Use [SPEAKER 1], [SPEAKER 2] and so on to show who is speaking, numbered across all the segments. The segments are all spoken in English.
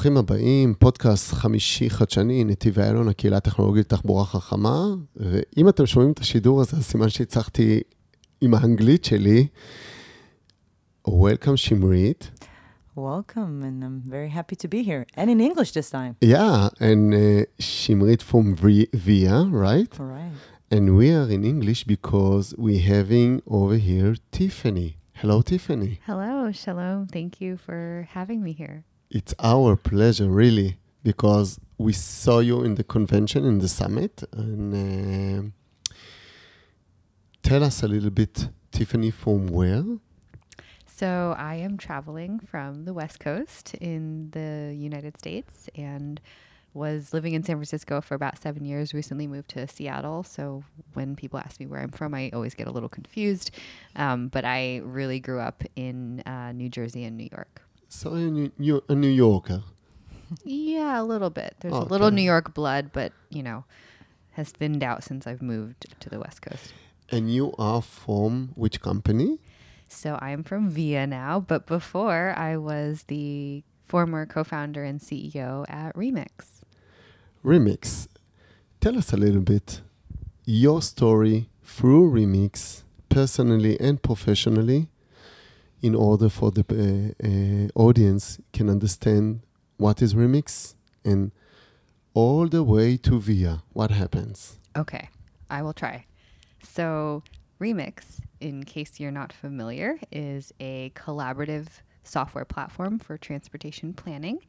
[SPEAKER 1] ברוכים הבאים, פודקאסט חמישי חדשני, נתיב איילון, הקהילה הטכנולוגית לתחבורה חכמה. ואם אתם שומעים את השידור הזה, אז סימן שהצלחתי עם האנגלית שלי. Welcome, שמרית.
[SPEAKER 2] Welcome, and I'm very happy to be here. And in English this time.
[SPEAKER 1] Yeah, and uh, Shimrit from Via, right?
[SPEAKER 2] Right.
[SPEAKER 1] And we are in English because we're having over here Tiffany. Hello, Tiffany.
[SPEAKER 3] Hello, Shalom. Thank you for having me here.
[SPEAKER 1] It's our pleasure, really, because we saw you in the convention, in the summit. And uh, tell us a little bit, Tiffany, from where?
[SPEAKER 3] So, I am traveling from the West Coast in the United States and was living in San Francisco for about seven years. Recently moved to Seattle. So, when people ask me where I'm from, I always get a little confused. Um, but I really grew up in uh, New Jersey and New York.
[SPEAKER 1] So, a New, New- a New Yorker.
[SPEAKER 3] Yeah, a little bit. There's a little New York blood, but, you know, has thinned out since I've moved to the West Coast.
[SPEAKER 1] And you are from which company?
[SPEAKER 3] So I am from Via now, but before I was the former co founder and CEO at Remix.
[SPEAKER 1] Remix. Tell us a little bit your story through Remix, personally and professionally, in order for the uh, uh, audience can understand what is Remix and all the way to Via. What happens?
[SPEAKER 3] Okay, I will try. So, Remix, in case you're not familiar, is a collaborative software platform for transportation planning.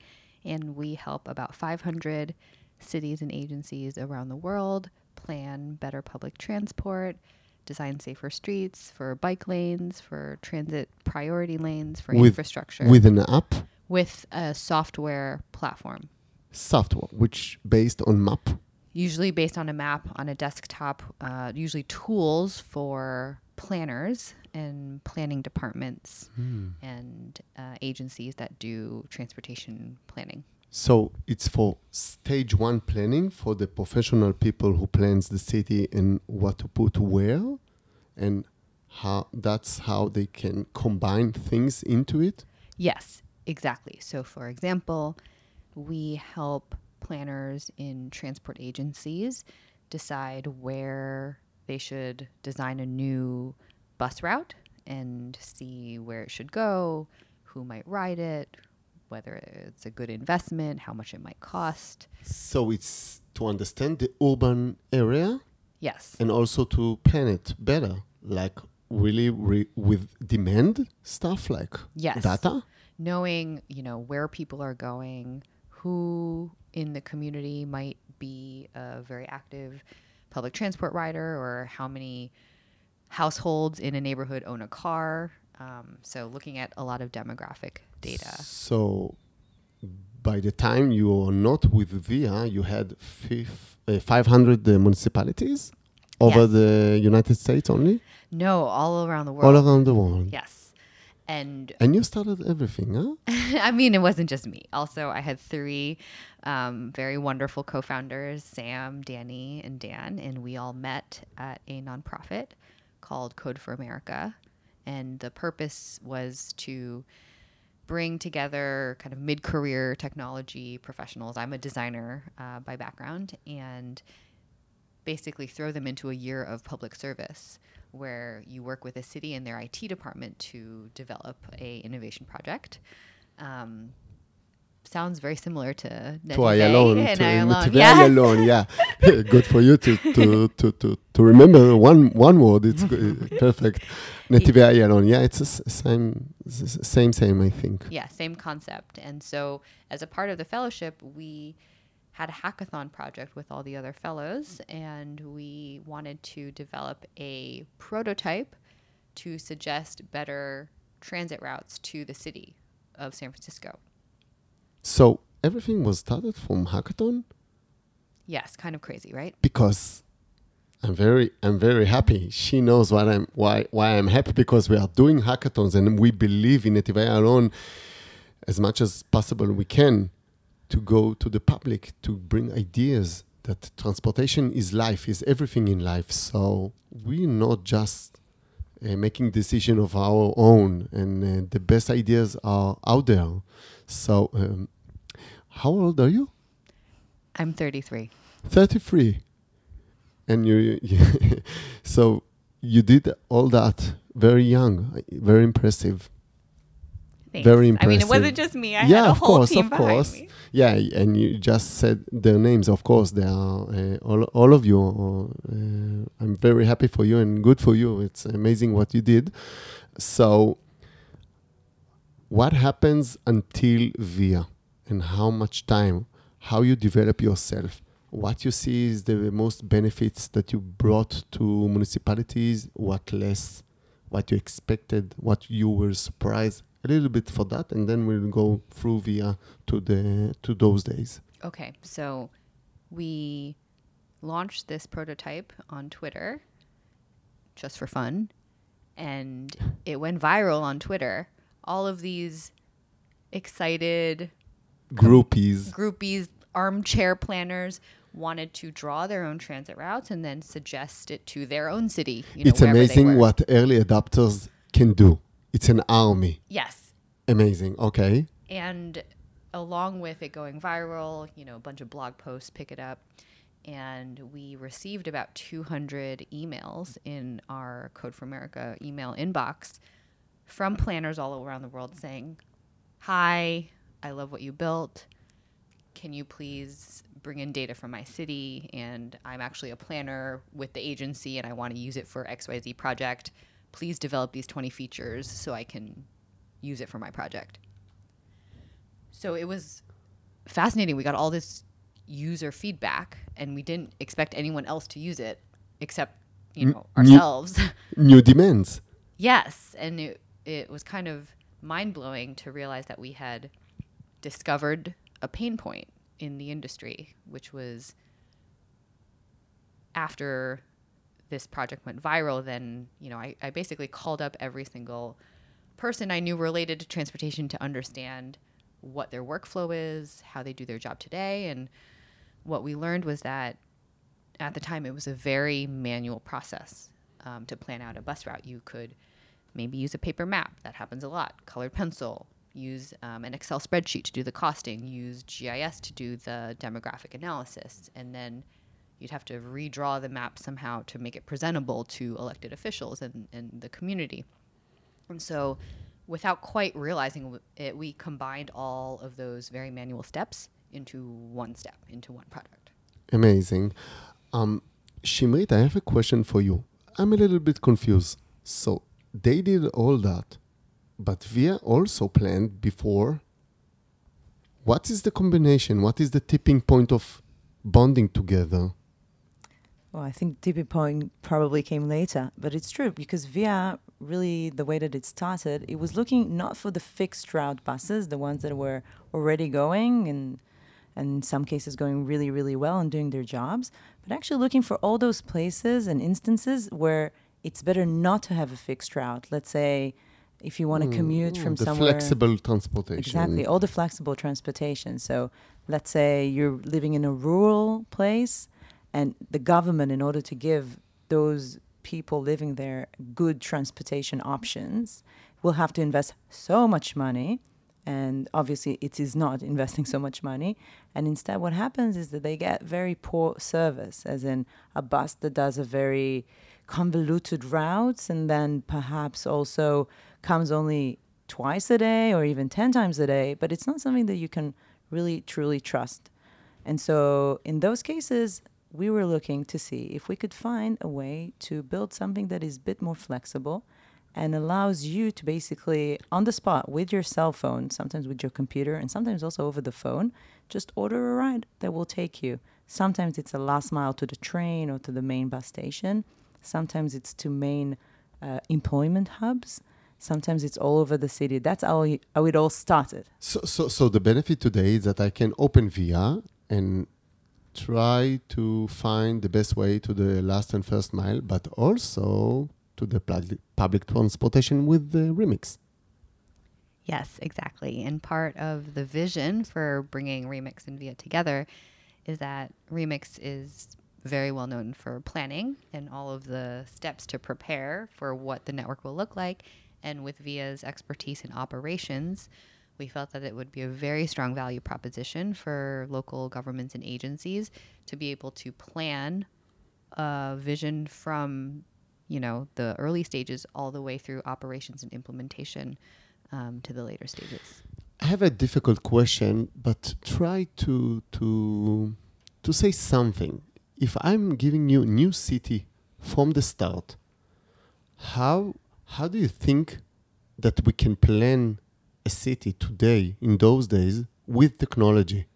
[SPEAKER 3] And we help about 500 cities and agencies around the world plan better public transport, design safer streets for bike lanes, for transit priority lanes, for
[SPEAKER 1] With-
[SPEAKER 3] infrastructure.
[SPEAKER 1] With an app,
[SPEAKER 3] with a software platform,
[SPEAKER 1] software, which based on map.
[SPEAKER 3] usually based on a map on a desktop, uh, usually tools for planners and planning departments and uh, agencies that do transportation planning.
[SPEAKER 1] So it's for stage one planning for the professional people who plans the city and what to put where, and how that's how they can combine things into it.
[SPEAKER 3] Yes, exactly. So, for example, we help planners in transport agencies decide where they should design a new bus route and see where it should go, who might ride it, whether it's a good investment, how much it might cost.
[SPEAKER 1] So it's to understand the urban area
[SPEAKER 3] Yes.
[SPEAKER 1] and also to plan it better, like really re- with demand stuff like
[SPEAKER 3] Yes.
[SPEAKER 1] data.
[SPEAKER 3] knowing you know where people are going who in the community might be a very active public transport rider or how many households in a neighborhood own a car um, so looking at a lot of demographic data
[SPEAKER 1] So by the time you are not with VIA, you had fif- uh, 500 uh, municipalities over
[SPEAKER 3] Yes.
[SPEAKER 1] the United States only,
[SPEAKER 3] no all around the world.
[SPEAKER 1] all around the world.
[SPEAKER 3] yes and
[SPEAKER 1] And you started everything, huh?
[SPEAKER 3] I mean, it wasn't just me. Also, I had three um, very wonderful co founders Sam, Danny, and Dan. And we all met at a nonprofit called Code for America. And the purpose was to bring together kind of mid career technology professionals. I'm a designer uh, by background. And basically throw them into a year of public service where you work with a city and their IT department to develop a innovation project. Um, sounds very similar to
[SPEAKER 1] to Ayalon,
[SPEAKER 3] and
[SPEAKER 1] to
[SPEAKER 3] Ayalon.
[SPEAKER 1] Netive
[SPEAKER 3] Yeah.
[SPEAKER 1] Ayalon, yeah. Good for you to, to, to, to, to remember one, one word. It's go- uh, perfect. Netivei Ayalon, yeah, it's the same, same, same, I think.
[SPEAKER 3] Yeah, same concept. And so, as a part of the fellowship, we had a hackathon project with all the other fellows, and we wanted to develop a prototype to suggest better transit routes to the city of San Francisco.
[SPEAKER 1] So everything was started from hackathon
[SPEAKER 3] Yes, kind of crazy, right?
[SPEAKER 1] because I'm very I'm very happy. She knows what I'm why why I'm happy because we are doing hackathons and we believe in Netivei Ayalon as much as possible we can to go to the public to bring ideas that transportation is life is everything in life. So we're not just uh, making decision of our own and uh, the best ideas are out there. So um, how old are you?
[SPEAKER 3] I'm 33.
[SPEAKER 1] 33. And you, you so you did all that very young, very impressive.
[SPEAKER 3] Thanks.
[SPEAKER 1] Very
[SPEAKER 3] I mean, it wasn't just me. I
[SPEAKER 1] yeah,
[SPEAKER 3] had a
[SPEAKER 1] of course, of course.
[SPEAKER 3] me.
[SPEAKER 1] Yeah, and you just said their names. Of course, they are uh, all, all of you. Uh, I'm very happy for you and good for you. It's amazing what you did. So, what happens until VIA, and how much time? How you develop yourself? What you see is the most benefits that you brought to municipalities. What less? What you expected? What you were surprised? A little bit for that, and then we'll go through VIA to the to those days.
[SPEAKER 3] Okay, so we launched this prototype on Twitter just for fun, and it went viral on Twitter. All of these excited
[SPEAKER 1] Groupies.
[SPEAKER 3] groupies, armchair planners wanted to draw their own transit routes and then suggest it to their own city. You know,
[SPEAKER 1] it's amazing what early adopters can do. It's an army.
[SPEAKER 3] Yes,
[SPEAKER 1] Amazing. Okay.
[SPEAKER 3] and along with it going viral, you know, a bunch of blog posts pick it up. And we received about 200 emails in our Code for America email inbox from planners all around the world saying, Hi, I love what you built. Can you please bring in data from my city? And I'm actually a planner with the agency and I want to use it for XYZ project. Please develop these 20 features so I can use it for my project. So it was fascinating. We got all this user feedback, and we didn't expect anyone else to use it except you know
[SPEAKER 1] New-
[SPEAKER 3] ourselves.
[SPEAKER 1] New demands.
[SPEAKER 3] yes, and it it was kind of mind blowing to realize that we had discovered a pain point in the industry, which was after this project went viral. Then you know I, I basically called up every single person I knew related to transportation to understand what their workflow is, how they do their job today. And what we learned was that at the time it was a very manual process um, to plan out a bus route. You could maybe use a paper map, that happens a lot, colored pencil, use um, an Excel spreadsheet to do the costing, use GIS to do the demographic analysis, and then you'd have to redraw the map somehow to make it presentable to elected officials and, and the community. And so, without quite realizing it, we combined all of those very manual steps into one step, into one product.
[SPEAKER 1] Amazing. Um, Shimrit, I have a question for you. I'm a little bit confused. So they did all that, but VIA also planned before. What is the combination? What is the tipping point of bonding together?
[SPEAKER 2] Well, I think tipping point probably came later, but it's true because VIA really the way that it started, it was looking not for the fixed route buses, the ones that were already going and and in some cases going really, really well and doing their jobs, but actually looking for all those places and instances where it's better not to have a fixed route. Let's say if you want to commute
[SPEAKER 1] Mm,
[SPEAKER 2] from
[SPEAKER 1] the
[SPEAKER 2] somewhere
[SPEAKER 1] flexible transportation.
[SPEAKER 2] Exactly, all the flexible transportation. So let's say you're living in a rural place, and the government, in order to give those people living there good transportation options, will have to invest so much money. And obviously, it is not investing so much money. And instead, what happens is that they get very poor service, as in a bus that does a very convoluted routes and then perhaps also comes only twice a day or even 10 times a day, but it's not something that you can really truly trust. And so in those cases, we were looking to see if we could find a way to build something that is a bit more flexible and allows you to basically on the spot with your cell phone, sometimes with your computer and sometimes also over the phone, just order a ride that will take you. Sometimes it's a last mile to the train or to the main bus station. Sometimes it's to main uh, employment hubs. Sometimes it's all over the city. That's how, how it all started.
[SPEAKER 1] So, so, so the benefit today is that I can open VIA and try to find the best way to the last and first mile, but also to the pub- public transportation with the Remix.
[SPEAKER 3] Yes, exactly. And part of the vision for bringing Remix and Via together is that Remix is very well known for planning and all of the steps to prepare for what the network will look like. And with Via's expertise in operations, we felt that it would be a very strong value proposition for local governments and agencies to be able to plan a vision from you know the early stages all the way through operations and implementation um, to the later stages.
[SPEAKER 1] I have a difficult question, but try to to to say something. If I'm giving you a new city from the start, how how do you think that we can plan a city today in those days with technology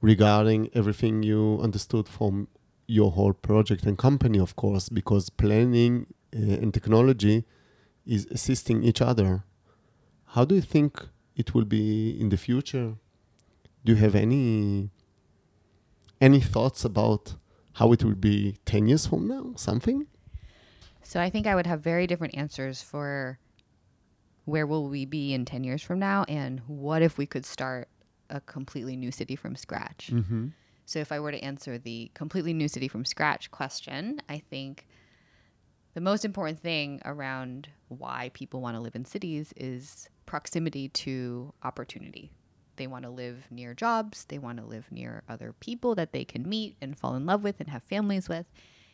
[SPEAKER 1] regarding everything you understood from your whole project and company of course because planning uh, and technology is assisting each other. How do you think it will be in the future? Do you have any any thoughts about how it will be 10 years from now something?
[SPEAKER 3] So i think i would have very different answers for where will we be in 10 years from now? And what if we could start a completely new city from scratch?
[SPEAKER 1] Mm-hmm.
[SPEAKER 3] so if i were to answer the completely new city from scratch question i think the most important thing around why people want to live in cities is proximity to opportunity. They want to live near jobs they want to live near other people that they can meet and fall in love with and have families with.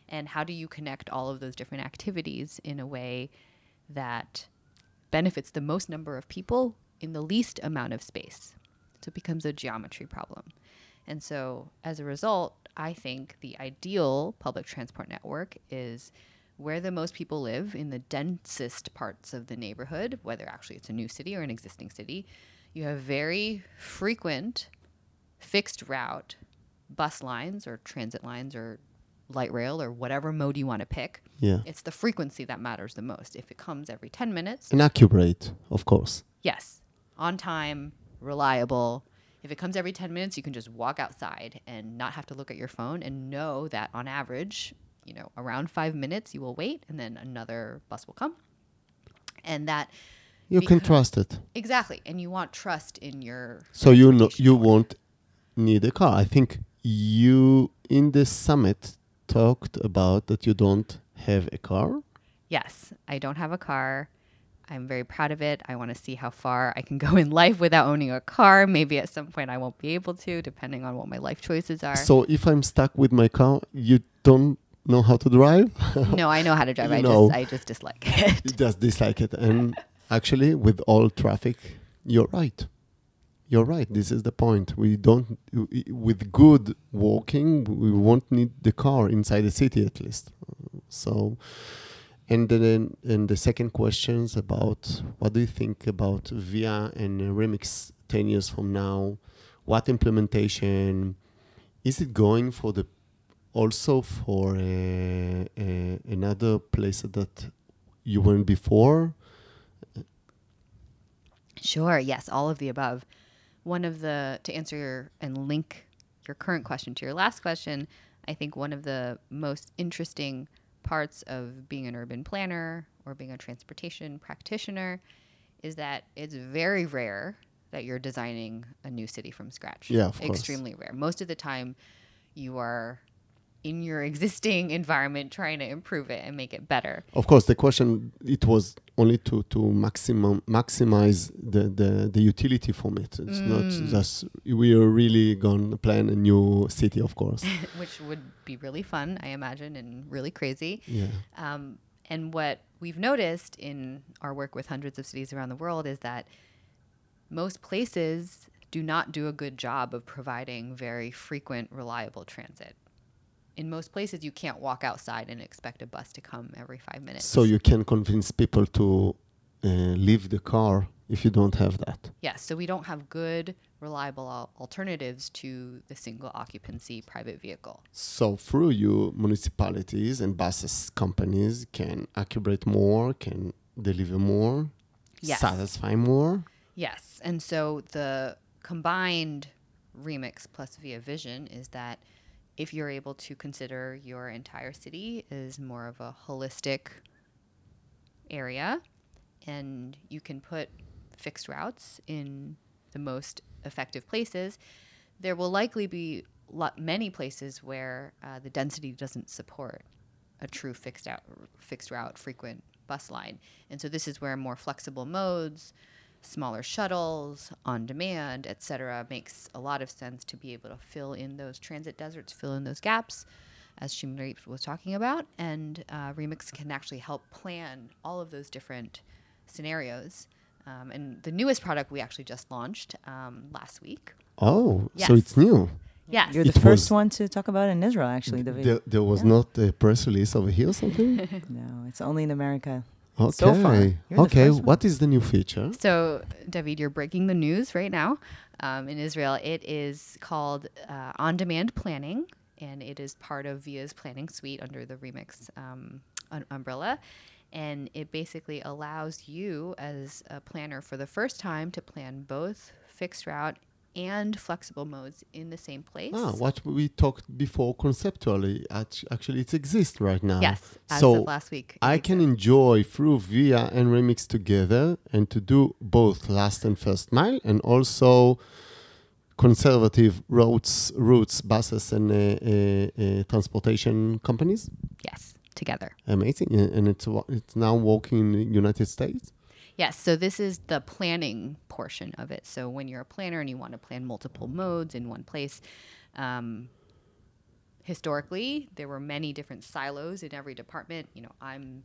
[SPEAKER 3] And how do you connect all of those different activities in a way that benefits the most number of people in the least amount of space. So it becomes a geometry problem. And so as a result, I think the ideal public transport network is where the most people live in the densest parts of the neighborhood, whether actually it's a new city or an existing city. You have very frequent fixed route bus lines or transit lines or light rail or whatever mode you want to pick.
[SPEAKER 1] Yeah.
[SPEAKER 3] It's the frequency that matters the most. If it comes every 10 minutes,
[SPEAKER 1] And accurate, of course.
[SPEAKER 3] yes, on time, reliable. If it comes every 10 minutes, you can just walk outside and not have to look at your phone and know that on average, you know, around five minutes you will wait and then another bus will come. And that,
[SPEAKER 1] You can trust it.
[SPEAKER 3] exactly. And you want trust in your.
[SPEAKER 1] So you know you won't need a car. I think you in the summit talked about that you don't have a car.
[SPEAKER 3] Yes, I don't have a car. I'm very proud of it. I want to see how far I can go in life without owning a car. Maybe at some point I won't be able to, depending on what my life choices are.
[SPEAKER 1] So if I'm stuck with my car, you don't know how to drive.
[SPEAKER 3] no, I know how to drive.
[SPEAKER 1] You
[SPEAKER 3] I
[SPEAKER 1] know.
[SPEAKER 3] just I just dislike it.
[SPEAKER 1] you just dislike it. And actually, with all traffic, you're right. You're right. This is the point. We don't, with good walking, we won't need the car inside the city at least. So, and then and the second questions about what do you think about Via and Remix 10 years from now? What implementation? Is it going for the also for uh, uh, another place that you weren't before?
[SPEAKER 3] Sure. Yes, all of the above. One of the to answer your and link your current question to your last question, I think one of the most interesting parts of being an urban planner or being a transportation practitioner is that it's very rare that you're designing a new city from scratch.
[SPEAKER 1] Yeah, of course.
[SPEAKER 3] Extremely rare. Most of the time you are in your existing environment trying to improve it and make it better.
[SPEAKER 1] Of course, the question it was only to to maximum maximize the the, the utility from it. It's not just we are really gonna plan a new city, of course.
[SPEAKER 3] which would be really fun, I imagine, and really crazy.
[SPEAKER 1] yeah.
[SPEAKER 3] Um, and what we've noticed in our work with hundreds of cities around the world is that most places do not do a good job of providing very frequent, reliable transit. In most places, you can't walk outside and expect a bus to come every five minutes.
[SPEAKER 1] So you can convince people to uh, leave the car if you don't have that.
[SPEAKER 3] Yes, so we don't have good, reliable al- alternatives to the single occupancy private vehicle.
[SPEAKER 1] So through you, municipalities and buses companies can accurate more, can deliver more,
[SPEAKER 3] Yes.
[SPEAKER 1] satisfy more.
[SPEAKER 3] Yes. And so the combined remix plus via vision is that if you're able to consider your entire city as more of a holistic area and you can put fixed routes in the most effective places, there will likely be lot, many places where uh, the density doesn't support a true fixed out fixed route frequent bus line. And so this is where more flexible modes, smaller shuttles on demand, etc., makes a lot of sense to be able to fill in those transit deserts, fill in those gaps, as Shimrit was talking about. And uh, Remix can actually help plan all of those different scenarios. Um, and the newest product we actually just launched um, last week.
[SPEAKER 1] Oh,
[SPEAKER 3] Yes.
[SPEAKER 1] so it's new.
[SPEAKER 3] Yes.
[SPEAKER 2] You're the
[SPEAKER 1] It
[SPEAKER 2] first one to talk about it in Israel, actually. David.
[SPEAKER 1] There, there was
[SPEAKER 2] Yeah.
[SPEAKER 1] not a press release over here or something?
[SPEAKER 2] no, it's only in America.
[SPEAKER 1] Okay.
[SPEAKER 2] So far,
[SPEAKER 1] okay, what is the new feature?
[SPEAKER 3] So, David, you're breaking the news right now. Um, in Israel, it is called uh, On Demand Planning, and it is part of VIA's planning suite under the Remix um, un- umbrella. And it basically allows you, as a planner, for the first time to plan both fixed route and flexible modes in the same place.
[SPEAKER 1] Ah, what we talked before conceptually, actually it exists right now.
[SPEAKER 3] Yes, as
[SPEAKER 1] so
[SPEAKER 3] of last week.
[SPEAKER 1] I can
[SPEAKER 3] exists.
[SPEAKER 1] enjoy through Via and Remix together and to do both last and first mile and also conservative routes, routes, buses and uh, uh, uh, transportation companies.
[SPEAKER 3] Yes, together.
[SPEAKER 1] Amazing, and and it's it's now working in the United States.
[SPEAKER 3] Yes, so this is the planning portion of it. So when you're a planner and you want to plan multiple modes in one place, um, historically there were many different silos in every department. You know, I'm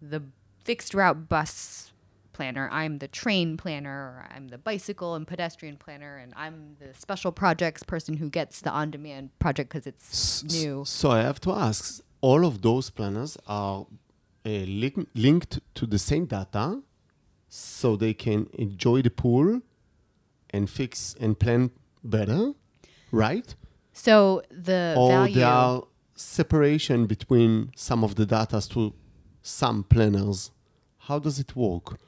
[SPEAKER 3] the fixed route bus planner, I'm the train planner, I'm the bicycle and pedestrian planner, and I'm the special projects person who gets the on-demand project because it's
[SPEAKER 1] S-
[SPEAKER 3] new.
[SPEAKER 1] So I have to ask, all of those planners are link- linked to the same data, so they can enjoy the pool and fix and plan better, right?
[SPEAKER 3] So the
[SPEAKER 1] or
[SPEAKER 3] value.
[SPEAKER 1] there are separation between some of the data to some planners. How does it work?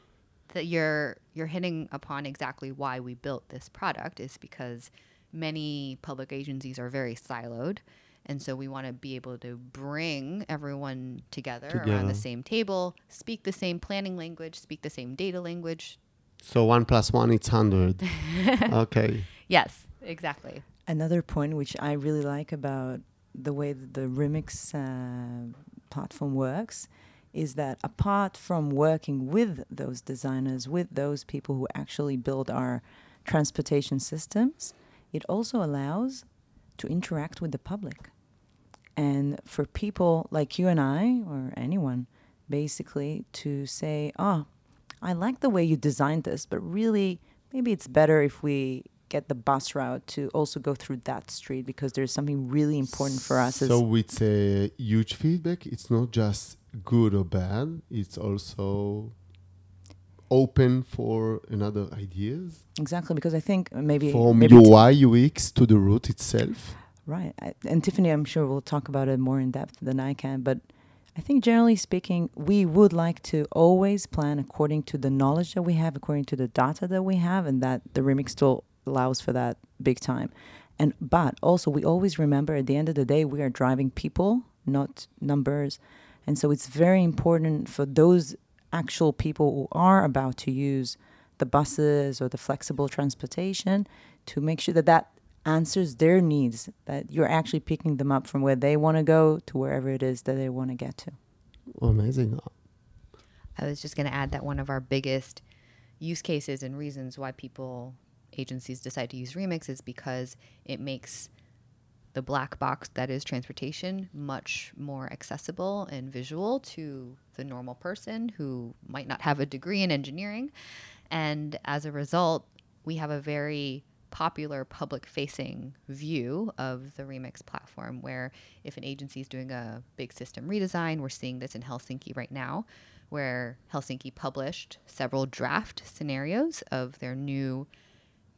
[SPEAKER 3] that you're you're hitting upon exactly why we built this product is because many public agencies are very siloed and so we want to be able to bring everyone together, around the same table speak the same planning language speak the same data language
[SPEAKER 1] So one plus one, it's hundred. okay.
[SPEAKER 3] yes exactly
[SPEAKER 2] Another point which I really like about the way that the Remix uh, platform works is that apart from working with those designers, with those people who actually build our transportation systems, it also allows to interact with the public. And for people like you and I, or anyone, basically to say, oh, I like the way you designed this, but really, maybe it's better if we get the bus route to also go through that street because there's something really important for us. as
[SPEAKER 1] So it's a uh, huge feedback. It's not just good or bad. It's also open for another ideas
[SPEAKER 2] exactly, because I think maybe.
[SPEAKER 1] from
[SPEAKER 2] maybe
[SPEAKER 1] UI UX to the route itself.
[SPEAKER 2] Right. And Tiffany, I'm sure will talk about it more in depth than I can. But I think generally speaking, we would like to always plan according to the knowledge that we have, according to the data that we have, and that the Remix tool allows for that big time. And but also we always remember at the end of the day we are driving people, not numbers. And so it's very important for those actual people who are about to use the buses or the flexible transportation to make sure that that answers their needs, that you're actually picking them up from where they want to go to wherever it is that they want to get to.
[SPEAKER 1] Amazing.
[SPEAKER 3] I was just going to add that one of our biggest use cases and reasons why people, agencies decide to use Remix is because it makes the black box that is transportation much more accessible and visual to the normal person who might not have a degree in engineering. And as a result, we have a very popular public facing view of the Remix platform where if an agency is doing a big system redesign, we're seeing this in Helsinki right now, where Helsinki published several draft scenarios of their new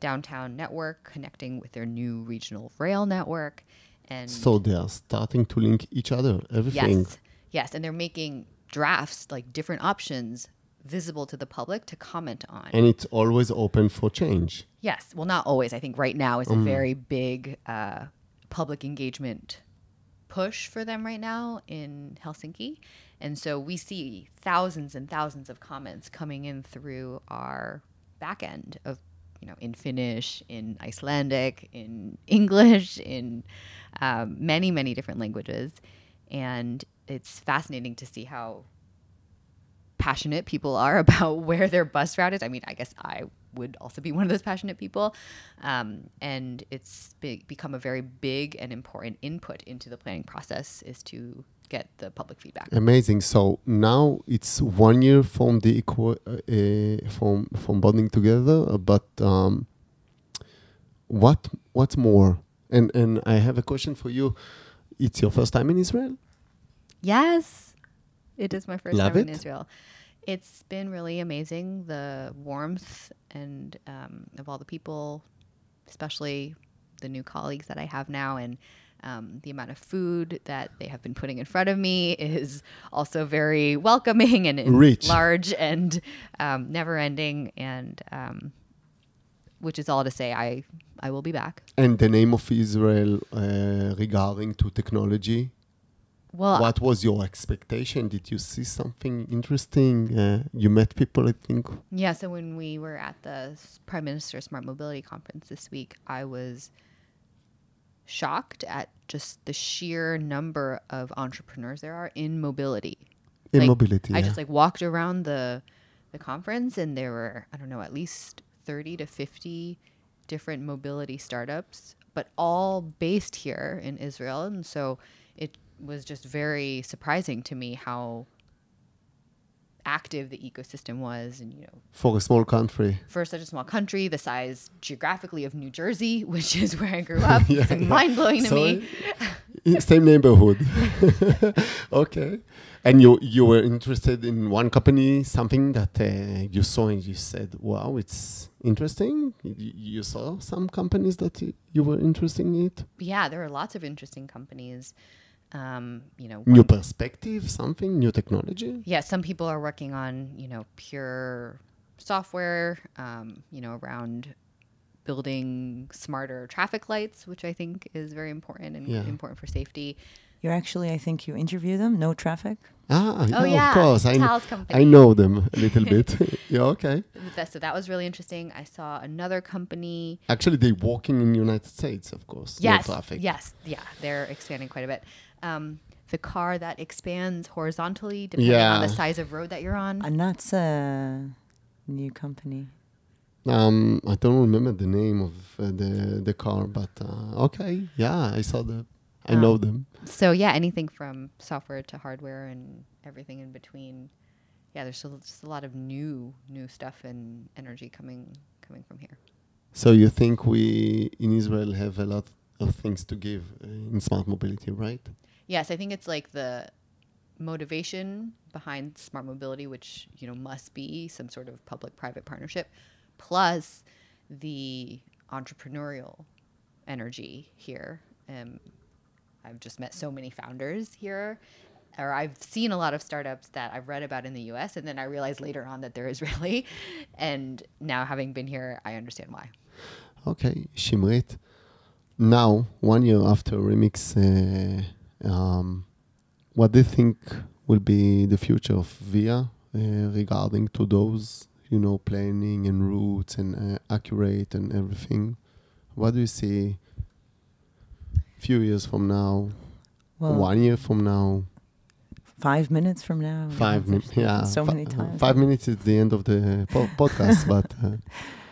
[SPEAKER 3] downtown network connecting with their new regional rail network. And
[SPEAKER 1] So they are starting to link each other, everything.
[SPEAKER 3] Yes. Yes. And they're making drafts, like different options, visible to the public to comment on.
[SPEAKER 1] And it's always open for change.
[SPEAKER 3] yes. Well, not always. I think right now is a very big uh, public engagement push for them right now in Helsinki. And so we see thousands and thousands of comments coming in through our back end of, you know, in Finnish, in Icelandic, in English, in um, many, many different languages. And it's fascinating to see how passionate people are about where their bus route is. I mean, I guess I would also be one of those passionate people. Um, and it's be- become a very big and important input into the planning process is to get the public feedback.
[SPEAKER 1] Amazing. So now it's one year from the equa- uh, from from bonding together, but um, what what's more? And and I have a question for you. It's your first time in Israel.
[SPEAKER 3] Yes, it is my first
[SPEAKER 1] Love
[SPEAKER 3] time in? Israel. It's been really amazing. The warmth and um, of all the people, especially the new colleagues that I have now, and um, the amount of food that they have been putting in front of me is also very welcoming and, and
[SPEAKER 1] Rich.
[SPEAKER 3] large and um, never ending. And um, which is all to say, I I will be back.
[SPEAKER 1] And the name of Israel uh, regarding to technology.
[SPEAKER 3] Well,
[SPEAKER 1] what was your expectation? Did you see something interesting? Uh, you met people, I think.
[SPEAKER 3] Yeah, so when we were at the Prime Minister Smart Mobility Conference this week, I was shocked at just the sheer number of entrepreneurs there are in mobility.
[SPEAKER 1] In
[SPEAKER 3] Like,
[SPEAKER 1] mobility.
[SPEAKER 3] I
[SPEAKER 1] yeah.
[SPEAKER 3] just like walked around the the conference and there were I don't know at least 30 to 50 different mobility startups, but all based here in Israel and so was just very surprising to me how active the ecosystem was and you know
[SPEAKER 1] for a small country.
[SPEAKER 3] for such a small country, the size geographically of New Jersey, which is where I grew up.
[SPEAKER 1] Yeah,
[SPEAKER 3] it's
[SPEAKER 1] yeah.
[SPEAKER 3] mind blowing to
[SPEAKER 1] So,
[SPEAKER 3] me.
[SPEAKER 1] Same neighborhood. okay. And you you were interested in one company, something that uh, you saw and you said, "Wow, it's interesting." You, you saw some companies that you were interested in it.
[SPEAKER 3] Yeah, there are lots of interesting companies. Um, you know,
[SPEAKER 1] New perspective, something, new technology.
[SPEAKER 3] yeah, some people are working on you know pure software. Um, you know, around building smarter traffic lights, which I think is very important and
[SPEAKER 1] Yeah.
[SPEAKER 3] important for safety.
[SPEAKER 2] You're actually, I think you interview them. No traffic.
[SPEAKER 1] Ah,
[SPEAKER 3] Oh,
[SPEAKER 1] yeah,
[SPEAKER 3] yeah,
[SPEAKER 1] of course. I, kn- I know them a little bit. yeah, okay.
[SPEAKER 3] So that was really interesting. I saw another company
[SPEAKER 1] Actually, they walking in the United States, of course. no
[SPEAKER 3] Yes.
[SPEAKER 1] traffic.
[SPEAKER 3] Yes. Yeah. They're expanding quite a bit. Um, the car that expands horizontally depending on the size of road that you're on.
[SPEAKER 2] And that's a new company.
[SPEAKER 1] Um, I don't remember the name of uh, the the car, but uh, okay, yeah, I saw the, I
[SPEAKER 3] Um,
[SPEAKER 1] know them.
[SPEAKER 3] So yeah, anything from software to hardware and everything in between. Yeah, there's still just a lot of new new stuff and energy coming coming from here.
[SPEAKER 1] So you think we in Israel have a lot of things to give uh, in smart mobility, right?
[SPEAKER 3] Yes, I think it's like the motivation behind smart mobility, which you know must be some sort of public-private partnership, plus the entrepreneurial energy here. Um, I've just met so many founders here, or I've seen a lot of startups that I've read about in the U.S. and then I realized later on that they're Israeli, and now having been here, I understand why.
[SPEAKER 1] Okay, Shimrit. Now, one year after Remix, uh, um, what do you think will be the future of VIA uh, regarding to those, you know, planning and routes and uh, accurate and everything? What do you see few years from now,
[SPEAKER 2] Well,
[SPEAKER 1] one year from now,
[SPEAKER 2] five minutes from now.
[SPEAKER 1] five minutes? Yeah,
[SPEAKER 2] So many times.
[SPEAKER 1] Five minutes is the end of the po- podcast, but uh,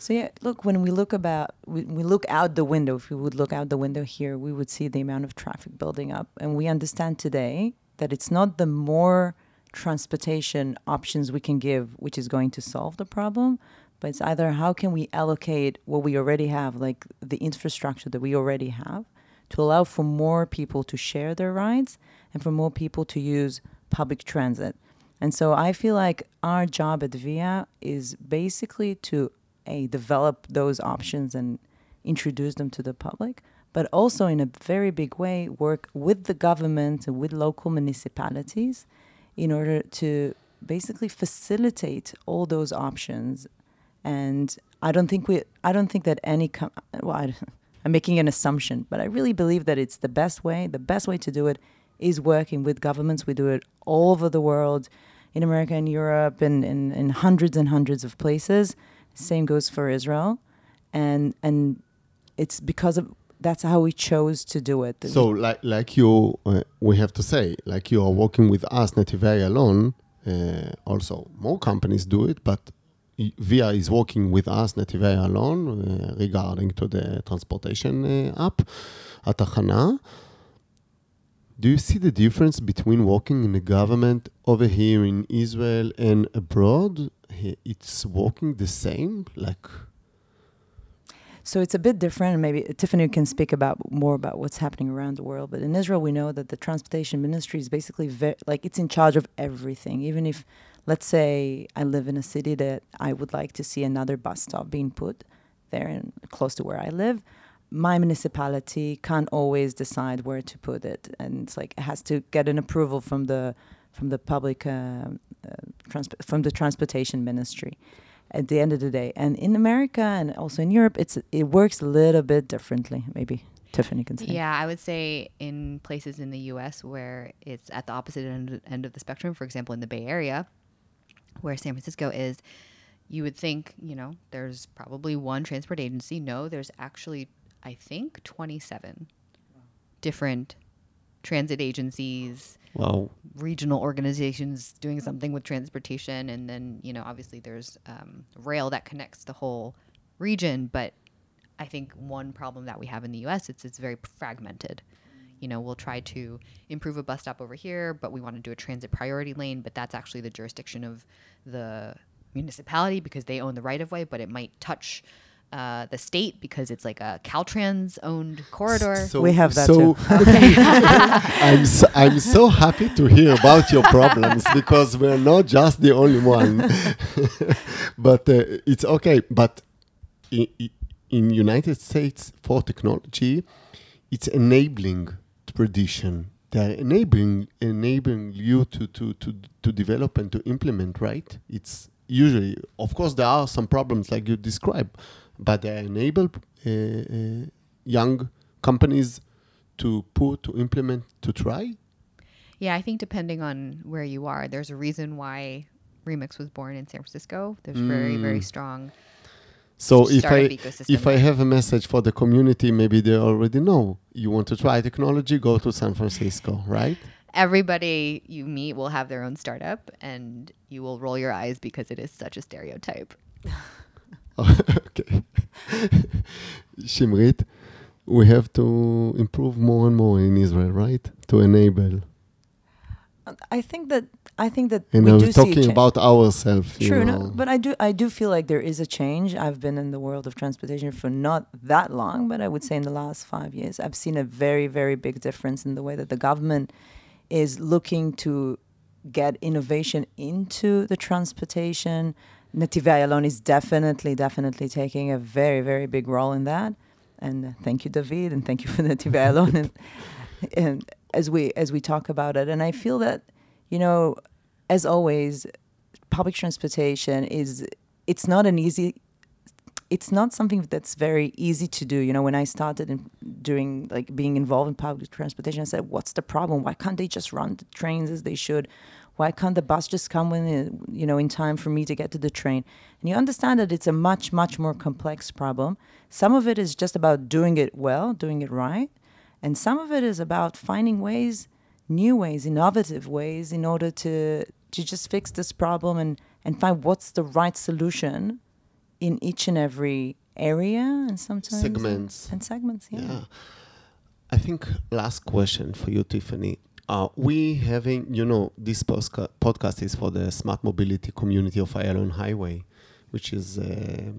[SPEAKER 2] So yeah, look when we look about we, we look out the window. If we would look out the window here, we would see the amount of traffic building up, and we understand today that it's not the more transportation options we can give which is going to solve the problem, but it's either how can we allocate what we already have, like the infrastructure that we already have, to allow for more people to share their rides and for more people to use public transit. And so I feel like our job at VIA is basically to a develop those options and introduce them to the public, but also in a very big way work with the government and with local municipalities in order to basically facilitate all those options. And I don't think we, I don't think that any, com- well, I, I'm making an assumption, but I really believe that it's the best way. The best way to do it is working with governments. We do it all over the world, in America and Europe, and in, in hundreds and hundreds of places. Same goes for Israel, and and it's because of that's how we chose to do it.
[SPEAKER 1] So, like, like you, uh, we have to say, like you are working with us, Netivei Ayalon, uh, also more companies do it, but Via is working with us, Netivei Ayalon, uh, regarding to the transportation uh, app, Atachana. Do you see the difference between working in the government over here in Israel and abroad? It's working the same, like
[SPEAKER 2] So it's a bit different, and maybe Tiffany can speak about more about what's happening around the world. But in Israel, we know that the transportation ministry is basically ve- like it's in charge of everything. Even if, let's say, I live in a city that I would like to see another bus stop being put there and close to where I live, my municipality can't always decide where to put it, and it's like it has to get an approval from the from the public uh, uh, transp- from the transportation ministry at the end of the day. And in America and also in Europe, it's it works a little bit differently. Maybe Tiffany can say.
[SPEAKER 3] Yeah, I would say in places in the U.S. where it's at the opposite end, end of the spectrum, for example, in the Bay Area, where San Francisco is, you would think, you know, there's probably one transport agency. No, there's actually, I think, 27 different transit agencies,
[SPEAKER 1] wow.
[SPEAKER 3] regional organizations doing something with transportation, and then you know obviously there's um, rail that connects the whole region. But I think one problem that we have in the U.S. it's it's very fragmented. You know, we'll try to improve a bus stop over here, but we want to do a transit priority lane, but that's actually the jurisdiction of the municipality because they own the right of way, but it might touch. Uh, the state because it's like a Caltrans owned corridor.
[SPEAKER 1] So,
[SPEAKER 2] We have that
[SPEAKER 1] so,
[SPEAKER 2] too.
[SPEAKER 1] I'm so, I'm so happy to hear about your problems because we're not just the only one. but uh, it's okay. But in, in United States for technology, it's enabling tradition. They're enabling enabling you to, to, to, to develop and to implement, right? It's usually, of course, there are some problems like you describe, but they enable uh, uh, young companies to put, to implement, to try.
[SPEAKER 3] Yeah, I think depending on where you are, there's a reason why Remix was born in San Francisco. There's very, very strong.
[SPEAKER 1] So if I if I have a message for the community, maybe they already know. You want to try technology, go to San Francisco, right?
[SPEAKER 3] Everybody you meet will have their own startup, and you will roll your eyes because it is such a stereotype.
[SPEAKER 1] okay. Shimrit, we have to improve more and more in Israel, right? To enable.
[SPEAKER 2] I think that I think that
[SPEAKER 1] And
[SPEAKER 2] we
[SPEAKER 1] I'm
[SPEAKER 2] do
[SPEAKER 1] talking about ourselves.
[SPEAKER 2] True,
[SPEAKER 1] you
[SPEAKER 2] no, but I do I do feel like there is a change. I've been in the world of transportation for not that long, but I would say in the last five years, I've seen a very very big difference in the way that the government is looking to get innovation into the transportation. Netivei Ayalon is definitely definitely taking a very very big role in that. And uh, thank you, David, and thank you for Netivei Ayalon. and, and as we as we talk about it, and I feel that you know, as always, public transportation is it's not an easy it's not something that's very easy to do you know when i started in, doing like being involved in public transportation i said what's the problem why can't they just run the trains as they should why can't the bus just come when it, you know in time for me to get to the train and you understand that it's a much much more complex problem some of it is just about doing it well doing it right and some of it is about finding ways new ways innovative ways in order to to just fix this problem and and find what's the right solution in each and every area and sometimes
[SPEAKER 1] Segments.
[SPEAKER 2] and segments yeah,
[SPEAKER 1] Yeah. I think last question for you, Tiffany. Uh, we having, you know, this posca- podcast is for the smart mobility community of Ayalon Highway, which is uh,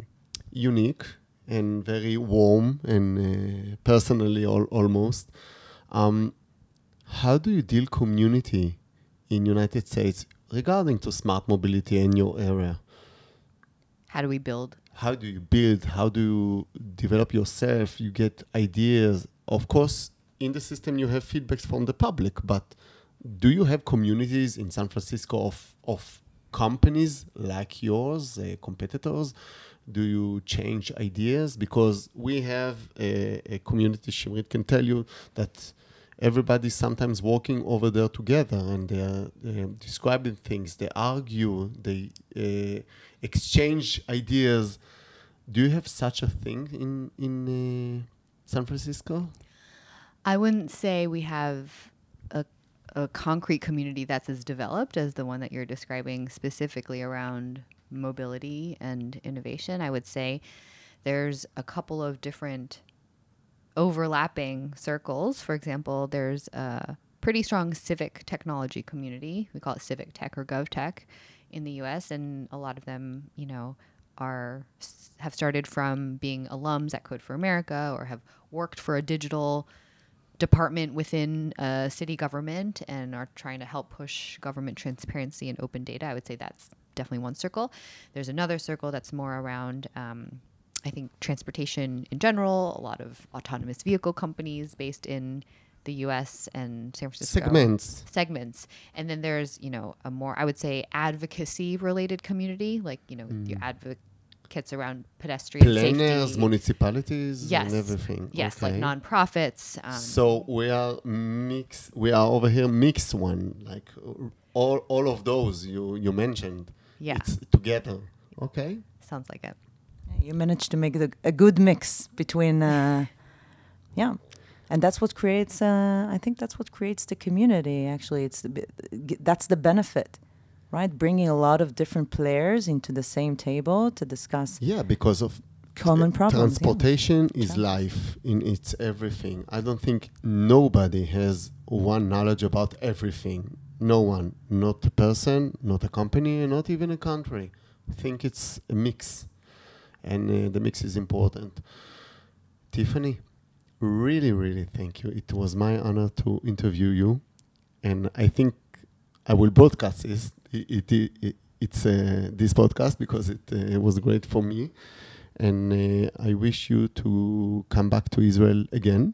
[SPEAKER 1] unique and very warm and uh, personally al- almost. Um, how do you deal community in United States regarding to smart mobility in your area?
[SPEAKER 3] How do we build?
[SPEAKER 1] how do you build how do you develop yourself you get ideas of course in the system you have feedbacks from the public but do you have communities in san francisco of of companies like yours uh, competitors? Do you change ideas? Because we have a, a community shimrit can tell you that everybody's sometimes walking over there together and they're, describing things. They argue they uh, exchange ideas. Do you have such a thing in in uh, san francisco
[SPEAKER 3] I wouldn't say we have a, a concrete community that's as developed as the one that you're describing specifically around mobility and innovation, I would say there's a couple of different overlapping circles. For example, there's a pretty strong civic technology community. We call it civic tech or gov tech in the US and a lot of them, you know, are have started from being alums at Code for America or have worked for a digital department within a city government and are trying to help push government transparency and open data. I would say that's definitely one circle. There's another circle that's more around, um, I think, transportation in general, a lot of autonomous vehicle companies based in the US and San Francisco.
[SPEAKER 1] Segments.
[SPEAKER 3] Segments. And then there's, you know, a more, I would say, advocacy related community, like, you know, your advocates around pedestrian
[SPEAKER 1] Planners,
[SPEAKER 3] safety.
[SPEAKER 1] municipalities,
[SPEAKER 3] Yes.
[SPEAKER 1] and everything.
[SPEAKER 3] Yes, like
[SPEAKER 1] Okay.
[SPEAKER 3] nonprofits. Um,
[SPEAKER 1] So we are mix. We are over here mixed one, like uh, all all of those you you mentioned.
[SPEAKER 3] Yeah.
[SPEAKER 1] it's together. Okay.
[SPEAKER 3] sounds like it.
[SPEAKER 2] You managed to make the, a good mix between, uh, yeah, and that's what creates. Uh, I think that's what creates the community. Actually, it's the, that's the benefit, right? Bringing a lot of different players into the same table to discuss
[SPEAKER 1] Yeah, because of
[SPEAKER 2] common problems. yeah.
[SPEAKER 1] Transportation is life in its everything. I don't think nobody has one knowledge about everything. No one, not a person, not a company, and not even a country. I think it's a mix, and uh, the mix is important. Tiffany, really, really thank you. It was my honor to interview you, and I think I will broadcast this. It, it, it, it's uh, this podcast because it uh, was great for me and uh, I wish you to come back to Israel again,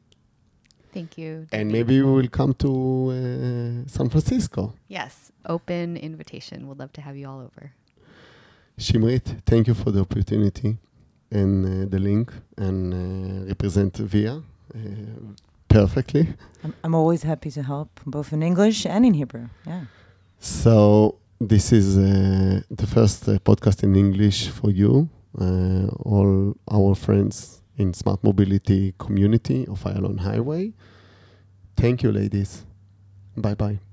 [SPEAKER 3] Thank you.
[SPEAKER 1] and maybe we will come to uh, San Francisco.
[SPEAKER 3] Yes, open invitation. We'd love to have you all over.
[SPEAKER 1] Shimrit, thank you for the opportunity and uh, the link and uh, represent VIA uh, perfectly.
[SPEAKER 2] I'm, I'm always happy to help, both in English and in Hebrew. Yeah.
[SPEAKER 1] So this is uh, the first uh, podcast in English for you, uh, all our friends in smart mobility community of Ayalon Highway. Thank you, ladies. Bye bye.